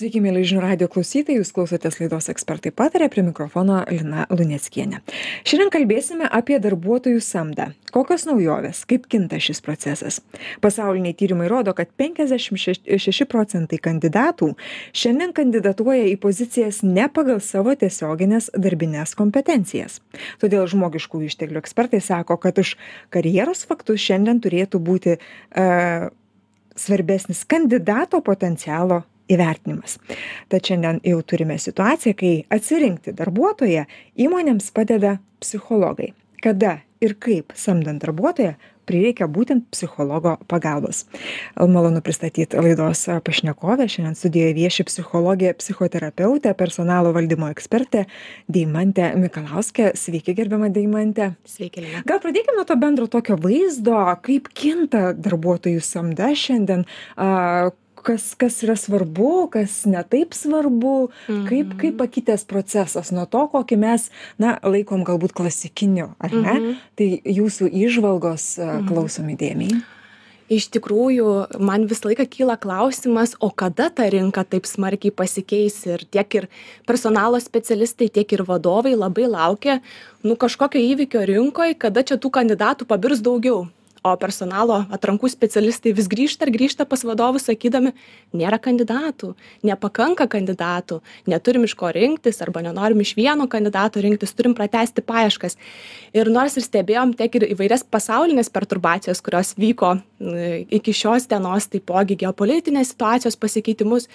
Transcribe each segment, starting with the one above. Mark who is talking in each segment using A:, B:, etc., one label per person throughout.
A: sveiki mieli žinių radijo klausytojai jūs klausotės laidos ekspertai pataria prie mikrofono lina luneckienė. Šiandien kalbėsime apie darbuotojų samdą. Kokios naujovės? Kaip kinta šis procesas? Pasauliniai tyrimai rodo kad penkiasdešim šeši procentai kandidatų šiandien kandidatuoja į pozicijas ne pagal savo tiesiogines darbines kompetencijas. Todėl žmogiškųjų išteklių ekspertai sako kad už karjeros faktus šiandien turėtų būti a svarbesnis kandidato potencialo įvertinimas. Tad šiandien jau turime situaciją kai atsirinkti darbuotoją įmonėms padeda psichologai. Kada ir kaip samdant darbuotoją prireikia būtent psichologo pagalbos. Malonu pristatyt laidos pašnekovę. Šiandien studijoje vieši psichologė psichoterapeutė personalo valdymo ekspertė deimantė mikalauskė. Sveiki gerbiama deimante
B: sveiki lina.
A: Gal pradėkim nuo to bendro tokio vaizdo kaip kinta darbuotojų samda šiandien. A kas kas yra svarbu kas ne taip svarbu. Kaip kaip pakitęs procesas nuo to kokį mes na laikom galbūt klasikiniu ar ne? Tai jūsų įžvalgos klausom įdėmiai
B: iš tikrųjų man visą laiką kyla klausimas o kada ta rinka taip smarkiai pasikeis? Ir tiek ir personalo specialistai tiek ir vadovai labai laukia nu kažkokio įvykio rinkoj kada čia tų kandidatų pabirs daugiau o personalo atrankų specialistai vis grįžta ir grįžta pas vadovus sakydami nėra kandidatų nepakanka kandidatų neturim iš ko rinktis arba nenorim iš vieno kandidato rinktis turim pratęsti paieškas. Ir nors ir stebėjom tiek ir įvairias pasaulines perturbacijas kurios vyko iki šios dienos taipogi geopolitinės situacijos pasikeitimus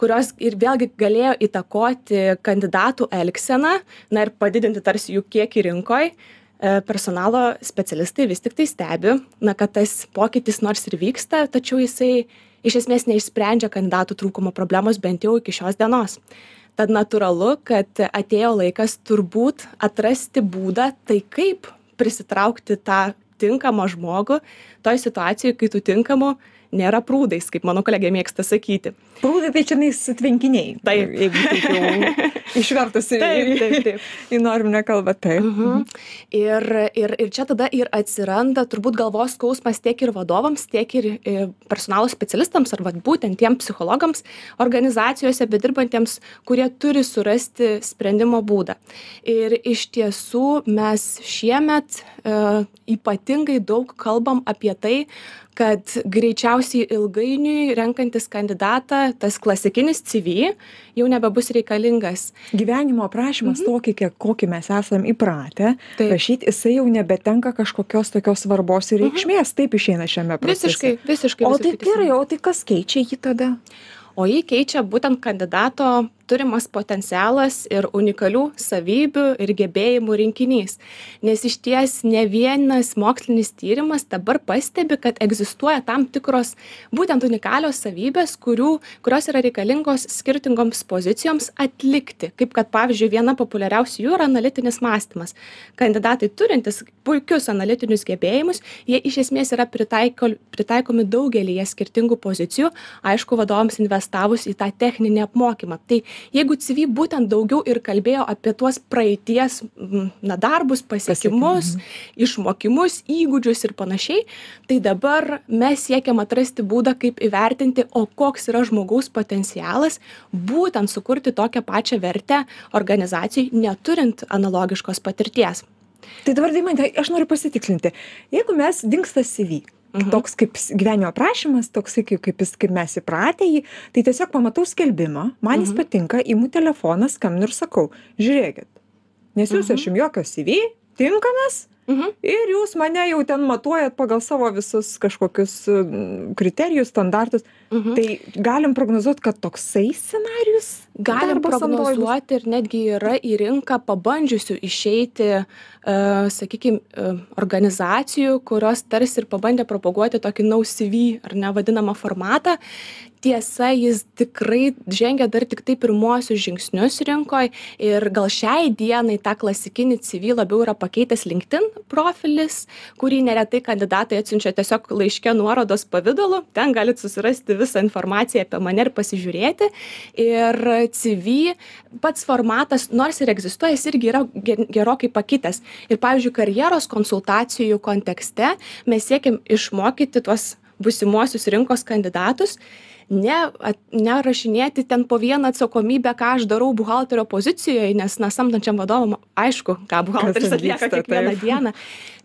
B: kurios ir vėlgi galėjo įtakoti kandidatų elgseną na ir padidinti tarsi jų kiekį rinkoj personalo specialistai vis tiktai stebi na kad tas pokytis nors ir vyksta tačiau jisai iš esmės neišsprendžia kandidatų trūkumo problemos bent jau iki šios dienos. Tad natūralu kad atėjo laikas turbūt atrasti būdą tai kaip prisitraukti tą tinkamą žmogų toj situacijoj kai tų tinkamų nėra prūdais kaip mano kolegė mėgsta sakyti.
A: Prūdai tai čionais tvenkiniai
B: taip.
A: jeigu taip jau išvertus į
B: taip taip taip.
A: į norminę kalbą taip.
B: Mhm. ir ir ir čia tada ir atsiranda turbūt galvos skausmas tiek ir vadovams tiek ir personalo specialistams ar vat būtent tiem psichologams organizacijose bedirbantiems kurie turi surasti sprendimo būdą. Ir iš tiesų mes šiemet e, ypatingai daug kalbam apie tai kad greičiausiai ilgainiui renkantis kandidatą tas klasikinis cv jau nebebus reikalingas.
A: Gyvenimo aprašymas
B: Mhm.
A: tokį kiek kokį mes esam įpratę rašyt jisai jau nebetenka kažkokios tokios svarbos ir reikšmės. Taip išeina šiame procese.
B: Mhm. visiškai visiškai
A: o tai
B: visiškai
A: gerai o tai kas keičia jį tada
B: o jį keičia būtent kandidato turimas potencialas ir unikalių savybių ir gebėjimų rinkinys. Nes išties ne vienas mokslinis tyrimas dabar pastebi kad egzistuoja tam tikros būtent unikalios savybės kurių kurios yra reikalingos skirtingoms pozicijoms atlikti. Kaip kad pavyzdžiui viena populiariausių jų yra analitinis mąstymas. Kandidatai turintys puikius analitinius gebėjimus jie iš esmės yra pritaiko pritaikomi daugelyje skirtingų pozicijų. Aišku vadovams investavus į tą techninį apmokymą. Tai jeigu cv būtent daugiau ir kalbėjo apie tuos praeities na darbus pasiekimus išmokimus įgūdžius ir panašiai tai dabar mes siekiam atrasti būdą kaip įvertinti o koks yra žmogaus potencialas būtent sukurti tokią pačią vertę organizacijai neturint analogiškos patirties.
A: Tai dabar deimante aš noriu pasitikslinti. Jeigu mes dingsta cv
B: Mhm.
A: Toks kaip gyvenimo aprašymas toksai kaip kaip jis kaip mes įpratę jį tai tiesiog pamatau skelbimą man jis
B: Mhm.
A: patinka imu telefoną skambinu ir sakau žiūrėkit nesiųsiu aš jum jokio cv tinkamas
B: Mhm.
A: ir jūs mane jau ten matuojat pagal savo visus kažkokius kriterijus standartus
B: Mhm.
A: Tai galim prognozuot kad toksai scenarijus
B: galim prognozuoti ir netgi yra į rinką pabandžiusių išeiti e, sakykim e, organizacijų kurios tarsi ir pabandė propaguoti tokį no cv ar ne vadinamą formatą. Tiesa jis tikrai žengia dar tiktai pirmuosius žingsnius rinkoj ir gal šiai dienai tą klasikinį cv labiau yra pakeitęs linkedin profilis kurį neretai kandidatai atsiunčia tiesiog laiške nuorodos pavidalu. Ten galit susirasti visą informaciją apie mane ir pasižiūrėti. Ir cv pats formatas nors ir egzistuoja jis irgi yra ge gerokai pakitęs. Ir pavyzdžiui karjeros konsultacijų kontekste mes siekiam išmokyti tuos būsimuosius rinkos kandidatus ne nerašinėti ten po vieną atsakomybę ką aš darau buhalterio pozicijoj nes na samdančiam vadovam aišku ką buhalteris atlieka kiekvieną dieną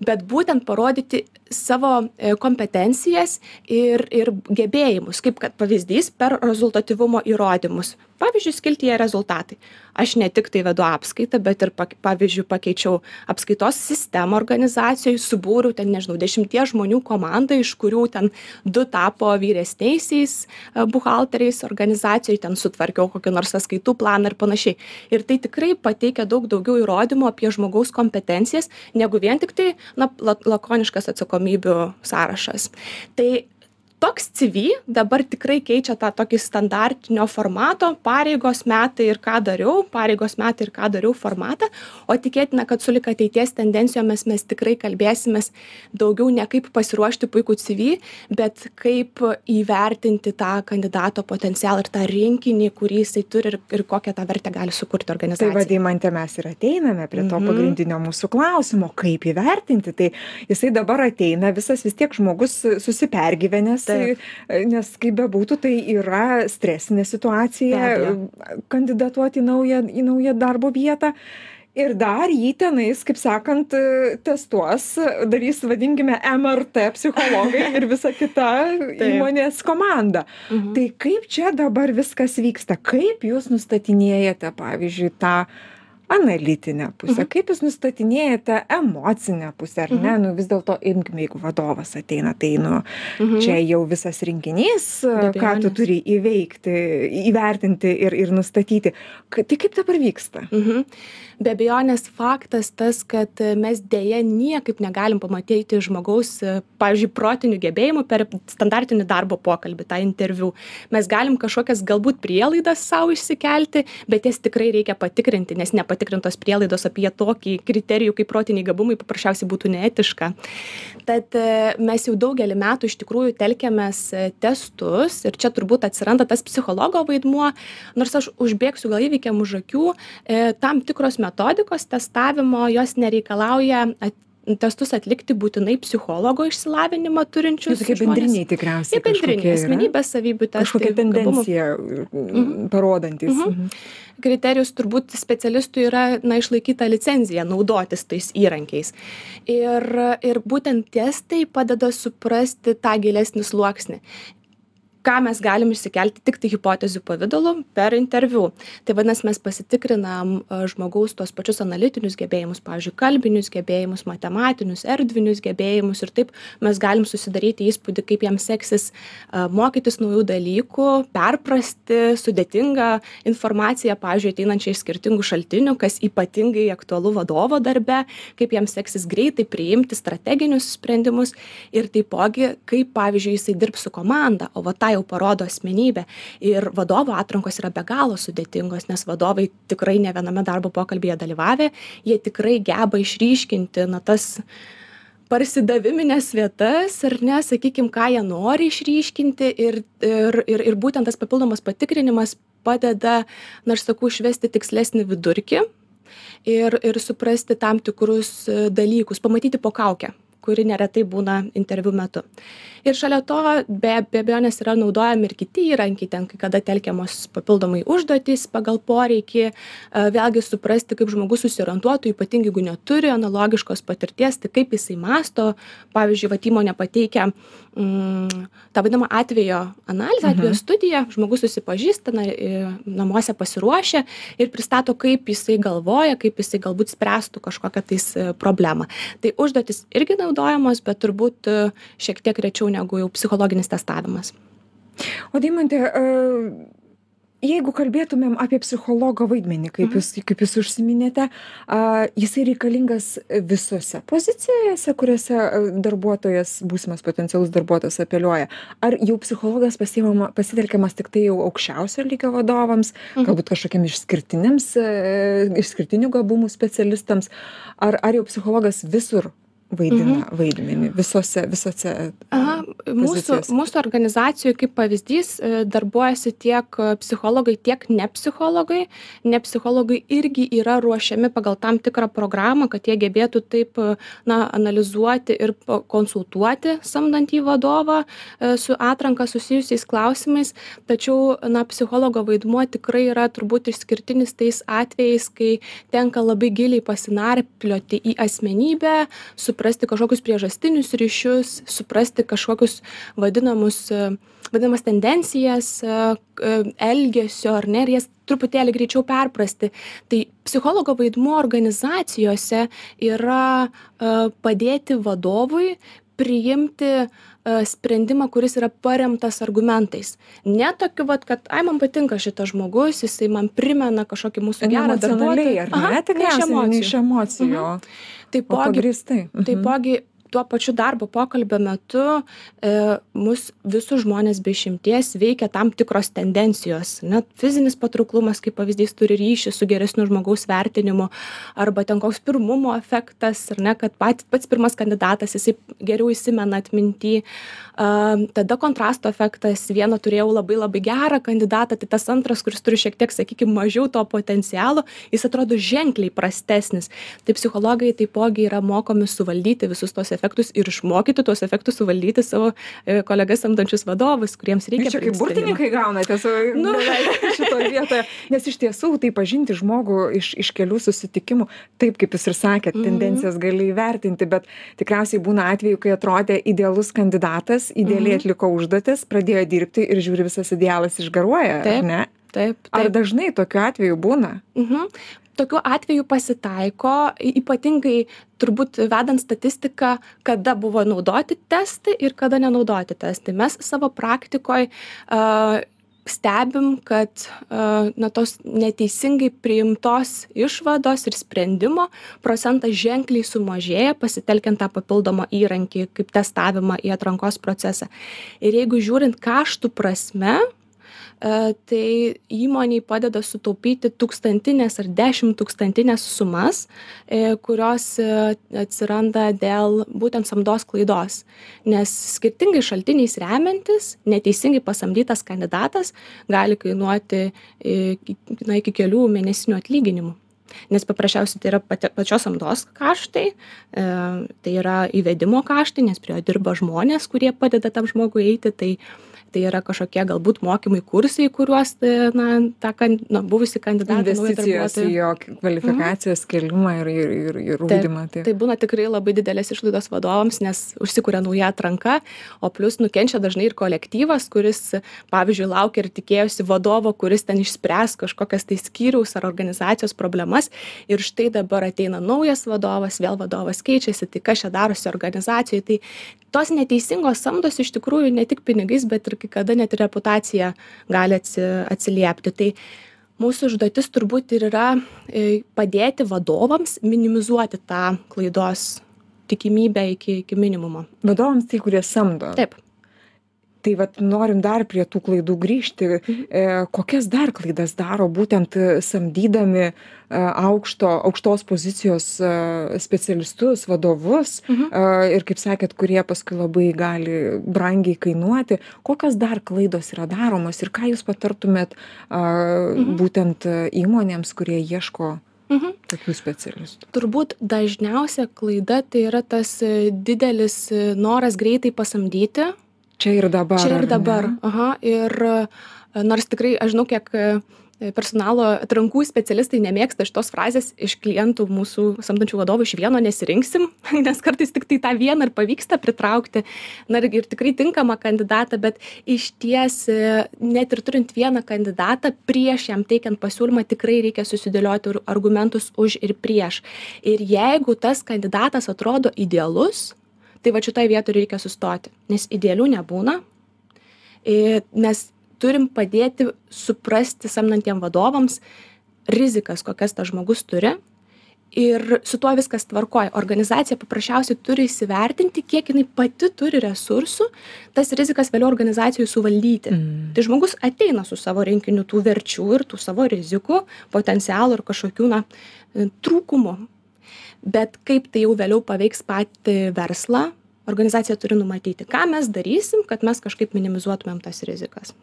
B: bet būtent parodyti savo e, kompetencijas ir ir gebėjimus kaip kad pavyzdys per rezultatyvumo įrodymus. Pavyzdžiui skiltyje rezultatai. Aš ne tiktai vedu apskaitą bet ir pavyzdžiui pakeičiau apskaitos sistemą organizacijoj subūriau ten nežinau dešimties žmonių komandą iš kurių ten du tapo vyresniaisiais e, buhalteriais organizacijoj ten sutvarkiau kokį nors sąskaitų planą ir panašiai. Ir tai tikrai pateikia daug daugiau įrodymų apie žmogaus kompetencijas negu vien tiktai na la lakoniškas atsakomybių sąrašas. Tai toks cv dabar tikrai keičia tą tokį standartinio formato pareigos metai ir ką dariau pareigos metai ir ką dariau formatą o tikėtina kad sulig ateities tendencijomis mes tikrai kalbėsimės daugiau ne kaip pasiruošti puikų cv bet kaip įvertinti tą kandidato potencialą ir tą rinkinį kurį jisai turi ir ir kokią tą vertę gali sukurti
A: tai
B: organizacijai
A: va deimante mes ir ateiname prie to
B: Mhm.
A: pagrindinio mūsų klausimo kaip įvertinti tai jisai dabar ateina visas vis tiek žmogus susipergyvenęs
B: Taip.
A: nes kaip bebūtų tai yra stresinė situacija kandidatuoti į naują į naują darbo vietą. Ir dar jį tenais kaip sakant testuos darys vadinkime mrt psichologai ir visa kita įmonės komanda.
B: Mhm.
A: tai kaip čia dabar viskas vyksta? Kaip jūs nustatinėjate pavyzdžiui tą analitinę pusę
B: Mhm.
A: kaip jūs nustatinėjate emocinę pusę ar ne nu vis dėlto imkim jeigu vadovas ateina tai nu
B: Mhm.
A: čia jau visas rinkinys ką tu turi įveikti įvertinti ir ir nustatyti ka tai kaip dabar vyksta
B: Mhm. Be abejonės faktas tas, kad e, mes dėje niekaip negalim pamatyti žmogaus, e, pavyzdžiui, protinių gebėjimų per standartinį darbo pokalbį, tą interviu. Mes galim kažkokias galbūt prielaidas savo išsikelti, bet jas tikrai reikia patikrinti, nes nepatikrintos prielaidos apie tokį kriterijų kaip protiniai gabumai paprasčiausiai būtų neetiška. Tad e, mes jau daugelį metų iš tikrųjų telkiamės testus ir čia turbūt atsiranda tas psichologo vaidmuo, nors aš užbėgsiu gal įvykiam už akių, e, tam tikros metodikos testavimo jos nereikalauja testus atlikti būtinai psichologo išsilavinimą turinčius.
A: Tokie bendriniai tikriausiai.
B: Bendriniai asmenybės savybių testai.
A: Kažkokia
B: gabumų
A: tendencija mm, parodantis.
B: Mhm. kriterijus turbūt specialistui yra na išlaikyta licencija naudotis tais įrankiais ir ir būtent testai padeda suprasti tą gilesnį sluoksnį ką mes galim išsikelti tiktai hipotezių pavidalu per interviu. Tai vadinas mes pasitikrinam a, žmogaus tuos pačius analitinius gebėjimus pavyzdžiui kalbinius gebėjimus matematinius erdvinius gebėjimus ir taip mes galim susidaryti įspūdį kaip jam seksis a, mokytis naujų dalykų perprasti sudėtingą informaciją pavyzdžiui ateinančią iš skirtingų šaltinių kas ypatingai aktualu vadovo darbe kaip jam seksis greitai priimti strateginius sprendimus ir taipogi kaip pavyzdžiui jisai dirbs su komanda o va tą jau parodo asmenybė ir vadovų atrankos yra be galo sudėtingos nes vadovai tikrai ne viename darbo pokalbyje dalyvavę. Jie tikrai geba išryškinti na tas parsidavimines vietas ar ne sakykim ką jie nori išryškinti. Ir ir ir ir būtent tas papildomas patikrinimas padeda na aš sakau išvesti tikslesnį vidurkį ir ir suprasti tam tikrus dalykus pamatyti po kauke kuri neretai būna interviu metu. Ir šalia to be be abejonės yra naudojami ir kiti įrankiai ten kai kada telkiamos papildomai užduotys pagal poreikį a, vėlgi suprasti kaip žmogus susiorientuotų ypatingai jeigu neturi analogiškos patirties tai kaip jisai mąsto. Pavyzdžiui vat įmonė pateikia mm, tą vadinamą atvejo analizę atvejo studiją žmogus susipažįsta na i namuose pasiruošia ir pristato kaip jisai galvoja kaip jisai galbūt spręstų kažkokią tais e, problemą. Tai užduotys irgi naudojamos bet turbūt e, šiek tiek rečiau negu jau psichologinis testavimas
A: O Deimantė, e, jeigu kalbėtumėm apie psichologo vaidmenį, kaip jūs, kaip jūs užsiminėte, jisai reikalingas visose pozicijose, kuriuose e, darbuotojas, būsimas potencialus darbuotojas apeliuoja. Ar jau psichologas pasitelkiamas tik tai jau aukščiausio lygio vadovams,
B: Mhm.
A: galbūt kažkokiem išskirtiniams, išskirtinių gabumų specialistams, ar, ar jau psichologas visur vaidina vaidmenį visose visose
B: Aha, mūsų, mūsų organizacijoje kaip pavyzdys e, darbuojasi tiek e, psichologai, tiek ne psichologai. Ne psichologai irgi yra ruošiami pagal tam tikrą programą, kad jie gebėtų taip e, na, analizuoti ir konsultuoti samdantį vadovą su atranka susijusiais klausimais. Tačiau na, psichologo vaidmuo tikrai yra turbūt išskirtinis tais atvejais, kai tenka labai giliai pasinarplioti į asmenybę, suprasti kažkokius priežastinius ryšius, suprasti kažkokius vadinamus, e, vadinamas tendencijas e, e, elgesio ar ne, ir jas truputėlį greičiau perprasti. Tai psichologo vaidmuo organizacijose yra padėti vadovui priimti e, sprendimą, kuris yra paremtas argumentais. Ne tokiu, vat, kad, ai, man patinka šitas žmogus, jisai man primena kažkokį mūsų gerą darbuotoją.
A: ar ne?
B: Aha,
A: Tikriausiai ne iš emocijų, o
B: Taipogi.
A: Mhm.
B: taipogi tuo pačiu darbo pokalbio metu e, mus visus žmonės be išimties veikia tam tikros tendencijos. Net fizinis patrauklumas, kaip pavyzdys, turi ryšį su geresniu žmogaus vertinimu, arba ten koks pirmumo efektas, ar ne, kad pat, pats pirmas kandidatas, jisai geriau įsimena atmintį. A, tada kontrasto efektas, vieną turėjau labai labai gerą kandidatą, tai tas antras, kuris turi šiek tiek, sakykime, mažiau to potencialo, jis atrodo ženkliai prastesnis. Tai psichologai taipogi yra mokomi suvaldyti visus tos efektus ir išmokyti tuos efektus suvaldyti savo e, kolegas samdančius vadovus, kuriems reikia.
A: Čia kaip burtininkai gaunate su
B: Nu.
A: šitoje vietoje, nes iš tiesų tai pažinti žmogų iš, iš kelių susitikimų, taip kaip jūs ir sakėt,
B: Mhm.
A: tendencijas gali įvertinti, bet tikriausiai būna atveju, kai atrodė idealus kandidatas, idealiai
B: Mhm.
A: atliko užduotis, pradėjo dirbti ir žiūri visas idealas išgaruoja, ar
B: Taip,
A: ne?
B: Taip,
A: Ar
B: taip.
A: dažnai tokiu atveju būna?
B: Mhm. Tokiu atveju pasitaiko, ypatingai turbūt vedant statistiką, kada buvo naudoti testai ir kada nenaudoti testai. Mes savo praktikoje uh, stebim, kad uh, na, tos neteisingai priimtos išvados ir sprendimo procentas ženkliai sumažėja, pasitelkiant tą papildomą įrankį kaip testavimą į atrankos procesą. Ir jeigu žiūrint kaštų prasme, E, tai įmoniai padeda sutaupyti tūkstantinės ar dešimt tūkstantinės sumas, e, kurios e, atsiranda dėl būtent samdos klaidos. Nes skirtingai šaltiniais remiantis, neteisingai pasamdytas kandidatas gali kainuoti e, na, iki kelių mėnesinių atlyginimų. Nes paprasčiausiai tai yra pati, pačios samdos kaštai, e, tai yra įvedimo kaštai, nes prie jo dirba žmonės, kurie padeda tam žmogui eiti, tai tai yra kažkokie galbūt mokymai kursai kuriuos e, na tą kan na buvusį kandidatą
A: Investicijos į jo kvalifikacijos kelimą ir, ir, ir, ir
B: Taip,
A: ūkdymą.
B: tai būna tikrai labai didelės išlaidos vadovams nes užsikuria nauja atranka o plius nukenčia dažnai ir kolektyvas kuris pavyzdžiui laukia ir tikėjosi vadovo kuris ten išspręs kažkokias tai skyriaus ar organizacijos problemas ir štai dabar ateina naujas vadovas vėl vadovas keičiasi tai kas čia darosi organizacijoj tai tos neteisingos samdos iš tikrųjų ne tik pinigais bet ir kai kada net ir reputacija gali atsi atsiliepti. Tai mūsų užduotis turbūt ir yra e, padėti vadovams minimizuoti tą klaidos tikimybę iki iki minimumo.
A: Vadovams tai, kurie samdo.
B: taip
A: Tai vat norim dar prie tų klaidų grįžti. E, kokias dar klaidas daro būtent e, samdydami e, aukšto, aukštos pozicijos e, specialistus, vadovus
B: Mhm.
A: e, ir, kaip sakėt, kurie paskui labai gali brangiai kainuoti. Kokios dar klaidos yra daromos ir ką jūs patartumėt e, būtent e, įmonėms, kurie ieško
B: mhm.
A: tokių specialistų?
B: turbūt dažniausia klaida tai yra tas e, didelis noras greitai pasamdyti
A: Čia ir dabar.
B: čia ir dabar aha ir e, nors tikrai aš žinau kiek e, personalo atrankų specialistai nemėgsta šitos frazės iš klientų mūsų samdančių vadovų iš vieno nesirinksim nes kartais tiktai tą vieną ir pavyksta pritraukti na ir tikrai tinkamą kandidatą bet išties e, net ir turint vieną kandidatą prieš jam teikiant pasiūlymą tikrai reikia susidėlioti ar- argumentus už ir prieš ir jeigu tas kandidatas atrodo idealus tai vat šitoj vietoj reikia sustoti nes idealių nebūna. I mes turim padėti suprasti samdantiem vadovams rizikas kokias tas žmogus turi. Ir su tuo viskas tvarkoj organizacija paprasčiausiai turi įsivertinti kiek jinai pati turi resursų tas rizikas vėliau organizacijoj suvaldyti.
A: Mm.
B: tai žmogus ateina su savo rinkiniu tų verčių ir tų savo rizikų potencialų ir kažkokių na trūkumų bet kaip tai jau vėliau paveiks patį verslą organizacija turi numatyti ką mes darysim kad mes kažkaip minimizuotumėm tas rizikas.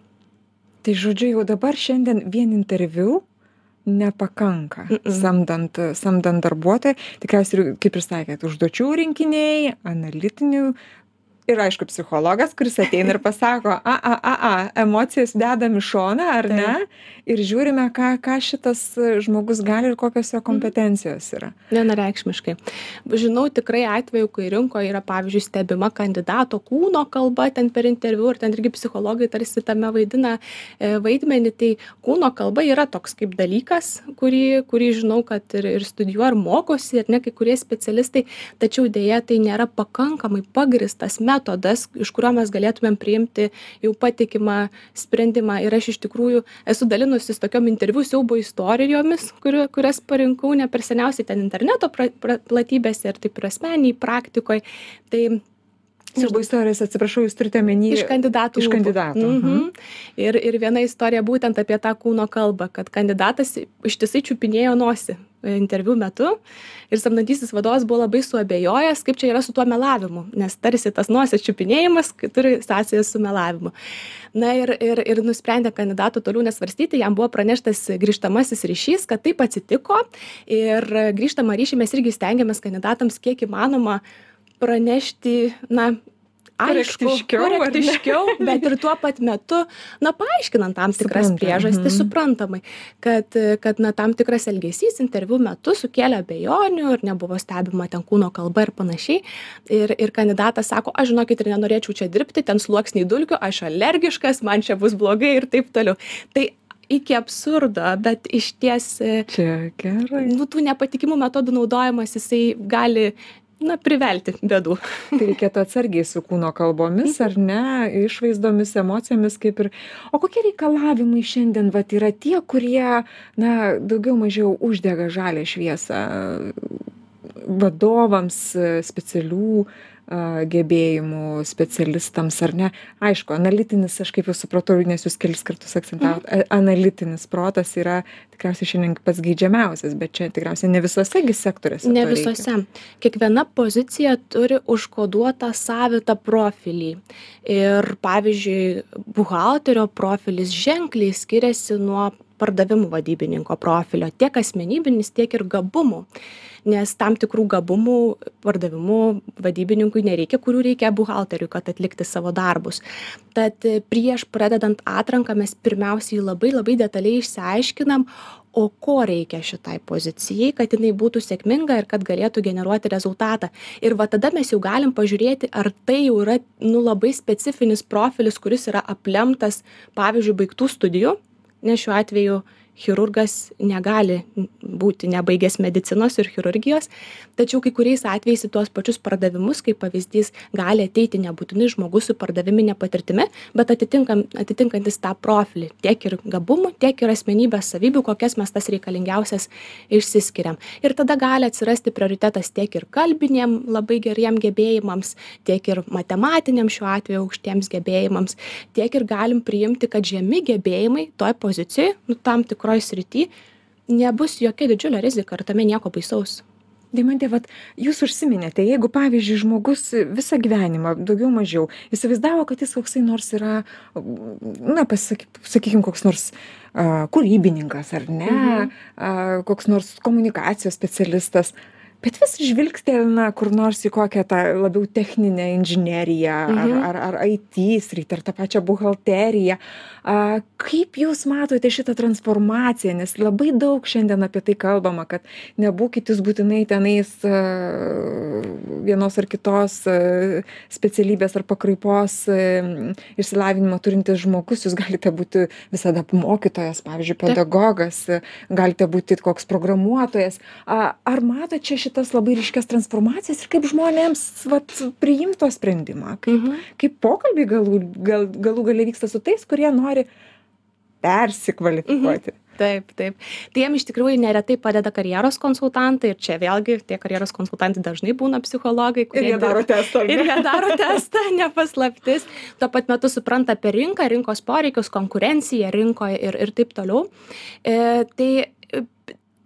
A: Tai žodžiu jau dabar šiandien vien interviu nepakanka samdant samdant darbuotoją. Tikriausiai ir kaip ir sakėt užduočių rinkiniai analitinių ir aišku psichologas kuris ateina ir pasako a a a a emocijas dedam į šoną ar ne? Ir žiūrime ką ką šitas žmogus gali ir kokios jo kompetencijos yra.
B: Vienareikšmiškai. Žinau tikrai atvejų kai rinkoj yra pavyzdžiui stebima kandidato kūno kalba ten per interviu ir ten irgi psichologai tarsi tame vaidina e, vaidmenį. Tai kūno kalba yra toks kaip dalykas kurį kurį žinau kad ir ir studijuoja ir mokosi ar ne kai kurie specialistai. Tačiau deja tai nėra pakankamai pagrįstas metodas iš kurio mes galėtumėm priimti jau patikimą sprendimą. Ir aš iš tikrųjų esu dalinusis tokiom interviu siaubo istorijomis kurių kurias parinkau ne per seniausiai ten interneto pra pra platybėse ir taip ir asmeninėj praktikoj. Tai
A: siaubo istorijos atsiprašau jūs turite omeny
B: iš kandidatų
A: iš kandidatų
B: Mhm. Ir, ir viena istorija būtent apie tą kūno kalbą, kad kandidatas ištisai čiupinėjo nosį interviu metu. Ir samdantysis vadovas buvo labai suabejojęs, kaip čia yra su tuo melavimu, nes tarsi tas nosies čiupinėjimas turi sąsąją su melavimu. Na ir, ir, ir nusprendė kandidatų toliau nesvarstyti, jam buvo praneštas grįžtamasis ryšys, kad taip atsitiko. Ir grįžtamą ryšį mes irgi stengiamės kandidatams kiek įmanoma pranešti, na, aišku,
A: Korektiškiau,
B: korektiškiau, bet ir tuo pat metu, na, paaiškinant tam tikras
A: Suprantama,
B: priežastis,
A: mhm.
B: suprantamai, kad, kad, na, tam tikras elgesys interviu metu sukėlė abejonių ir nebuvo stebima ten kūno kalba ir panašiai. Ir, ir kandidatas sako, aš žinokit ir nenorėčiau čia dirbti, ten sluoksniai dulkių, aš alergiškas, man čia bus blogai ir taip toliau. Tai iki absurdo, bet iš ties,
A: čia gerai
B: nu, tų nepatikimų metodų naudojimas jisai gali na, privelti bėdų.
A: tai reikėtų atsargiai su kūno kalbomis ar ne išvaizdomis emocijomis kaip ir o kokie reikalavimai šiandien vat yra tie kurie na daugiau mažiau uždega žalią šviesą vadovams specialių gebėjimų specialistams ar ne aišku analitinis aš kaip jau supratau nes jūs kelis kartus akcentavot a- analitinis protas yra tikriausiai šiandien pats geidžiamiausias bet čia tikriausiai ne visuose gi sektoriuose
B: Ne visose. Kiekviena pozicija turi užkoduotą savitą profilį. Ir pavyzdžiui, buhalterio profilis ženkliai skiriasi nuo pardavimų vadybininko profilio, tiek asmenybinis, tiek ir gabumų. Nes tam tikrų gabumų pardavimų vadybininkui nereikia, kurių reikia buhalteriui, kad atlikti savo darbus. Tad prieš pradedant atranką mes pirmiausiai labai labai detaliai išsiaiškinam, o ko reikia šitai pozicijai, kad jinai būtų sėkminga ir kad galėtų generuoti rezultatą. Ir va tada mes jau galim pažiūrėti, ar tai jau yra nu, labai specifinis profilis, kuris yra aplemtas, pavyzdžiui, baigtų studijų, nes šiuo atveju chirurgas negali būti nebaigęs medicinos ir chirurgijos, tačiau kai kuriais atvejais į tuos pačius pardavimus, kaip pavyzdys, gali ateiti nebūtinai žmogus su pardaviminė patirtimi, bet atitinkam, atitinkantis tą profilį tiek ir gabumų, tiek ir asmenybės savybių, kokias mes tas reikalingiausias išsiskiriam. Ir tada gali atsirasti prioritetas tiek ir kalbiniem labai geriem gebėjimams, tiek ir matematiniam šiuo atveju aukštiems gebėjimams, tiek ir galim priimti, kad žemi gebėjimai toj pozicijoje, nu, tam tikroj srity, nebus jokia didžiulė rizika ir tame nieko baisaus.
A: Deimantė, vat, jūs užsiminėte, jeigu, pavyzdžiui, žmogus visą gyvenimą, daugiau mažiau, įsivaizdavo, kad jis koksai nors yra, na, pasakykime, koks nors a, kūrybininkas ar ne, mhm. a, koks nors komunikacijos specialistas, bet vis žvilgtelna kur nors į kokią tą labiau techninę inžineriją ar,
B: Mhm.
A: ar, ar IT sritį, ar tą pačią buhalteriją. A, kaip jūs matote šitą transformaciją, nes labai daug šiandien apie tai kalbama, kad nebūkit jūs būtinai tenais vienos ar kitos specialybės ar pakraipos a, išsilavinimo turintis žmogus, jūs galite būti visada mokytojas, pavyzdžiui, pedagogas, galite būti koks programuotojas. A, ar matote čia šitas labai ryškias transformacijas ir kaip žmonėms vat, priimto sprendimą? Kaip,
B: Mhm.
A: kaip pokalbiai galų, gal, galų galia vyksta su tais, kurie nori persikvalifikuoti.
B: Taip, taip. Tai jiem iš tikrųjų neretai padeda karjeros konsultantai ir čia vėlgi tie karjeros konsultantai dažnai būna psichologai,
A: Ir jie daro testą. ne?
B: Ir jie daro testą, nepaslaptis. Tuo pat metu supranta apie rinką, rinkos poreikius, konkurenciją rinkoje ir, ir taip toliau. E, tai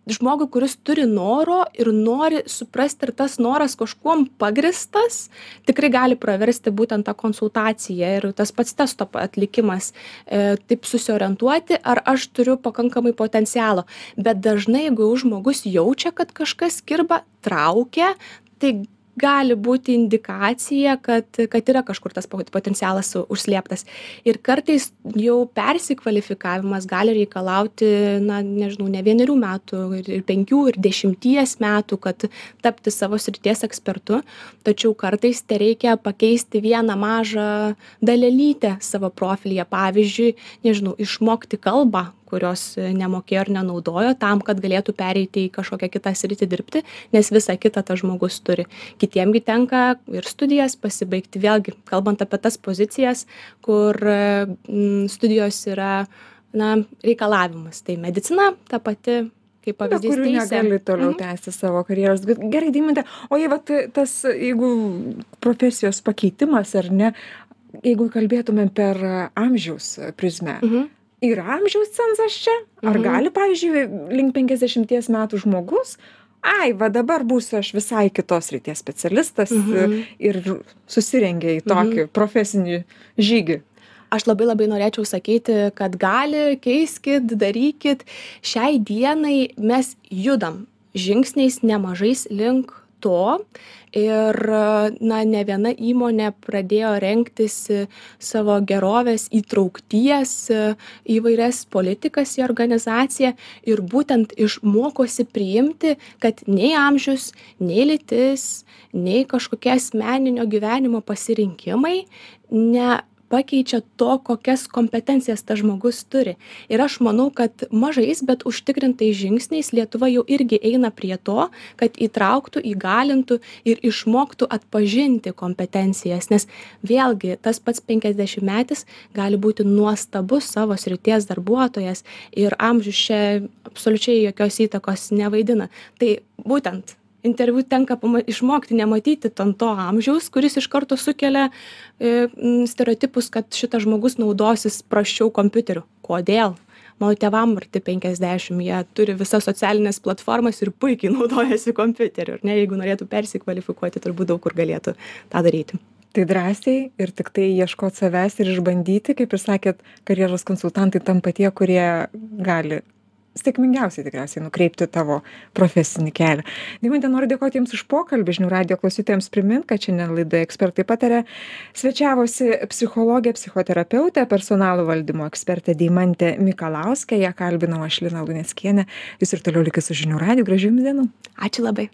B: žmogui kuris turi noro ir nori suprasti ar tas noras kažkuom pagristas tikrai gali praversti būtent ta konsultacija ir tas pats testo atlikimas e, taip susiorientuoti ar aš turiu pakankamai potencialo. Bet dažnai jeigu žmogus jaučia kad kažkas kirba traukia tai gali būti indikacija kad kad yra kažkur tas potencialas užslėptas. Ir kartais jau persikvalifikavimas gali reikalauti na nežinau ne vienerių metų ir ir penkių ir dešimties metų kad tapti savo srities ekspertu. Tačiau kartais tereikia pakeisti vieną mažą dalelytę savo profilyje. Pavyzdžiui nežinau išmokti kalbą kurios nemokėjo ir nenaudojo tam kad galėtų pereiti į kažkokią kitą sritį dirbti nes visa kita tas žmogus turi kitiem gi tenka ir studijas pasibaigti vėlgi kalbant apie tas pozicijas kur mm, studijos yra na reikalavimas tai medicina ta pati kaip pavyzdys
A: kurių negali toliau
B: Mhm.
A: tęsti savo karjeros. Gerai, Dimante, o jei vat, tas, jeigu profesijos pakeitimas ar ne, jeigu kalbėtumėm per amžiaus prizmę,
B: Mhm.
A: Yra amžiaus cenzas čia? Ar
B: Mhm.
A: gali, pavyzdžiui, link 50 metų žmogus, ai, va dabar būsiu aš visai kitos ryties specialistas
B: Mhm.
A: ir susirengia į tokį profesinį žygį?
B: aš labai labai norėčiau sakyti kad gali keiskit darykit šiai dienai mes judam žingsniais nemažais link to. Ir na ne viena įmonė pradėjo rengtis savo gerovės įtraukties įvairias politikas į organizaciją. Ir būtent išmokosi priimti kad nei amžius nei lytis nei kažkokie asmeninio gyvenimo pasirinkimai ne pakeičia to kokias kompetencijas tas žmogus turi. Ir aš manau kad mažais bet užtikrintais žingsniais lietuva jau irgi eina prie to kad įtrauktų įgalintų ir išmoktų atpažinti kompetencijas. Nes vėlgi tas pats penkiasdešimtmetis gali būti nuostabus savo srities darbuotojas ir amžius čia absoliučiai jokios įtakos nevaidina. Tai būtent interviu tenka išmokti nematyti ten to amžiaus kuris iš karto sukelia e, stereotipus kad šitas žmogus naudosis prasčiau kompiuteriu. Kodėl? Mano tėvam arti penkiasdešim jie turi visas socialines platformas ir puikiai naudojasi kompiuteriu ar ne? Jeigu norėtų persikvalifikuoti turbūt daug kur galėtų tą daryti.
A: Tai drąsiai ir tik tai ieškot savęs ir išbandyti, kaip ir sakėt, karjeros konsultantai tampa tie, kurie gali sėkmingiausiai tikriausiai nukreipti tavo profesinį kelią. Dimantė, noriu dėkoti Jums už pokalbį. Žinių radio klausytojams primint, kad šiandien laidoje ekspertai patarė. Svečiavosi psichologė, psichoterapeutė, personalo valdymo ekspertė Dimantė Mikalauskė. Ją kalbinau aš Lina Luneskienė. Jūs ir toliau likite su žinių radio. Gražių Jums dienų.
B: ačiū labai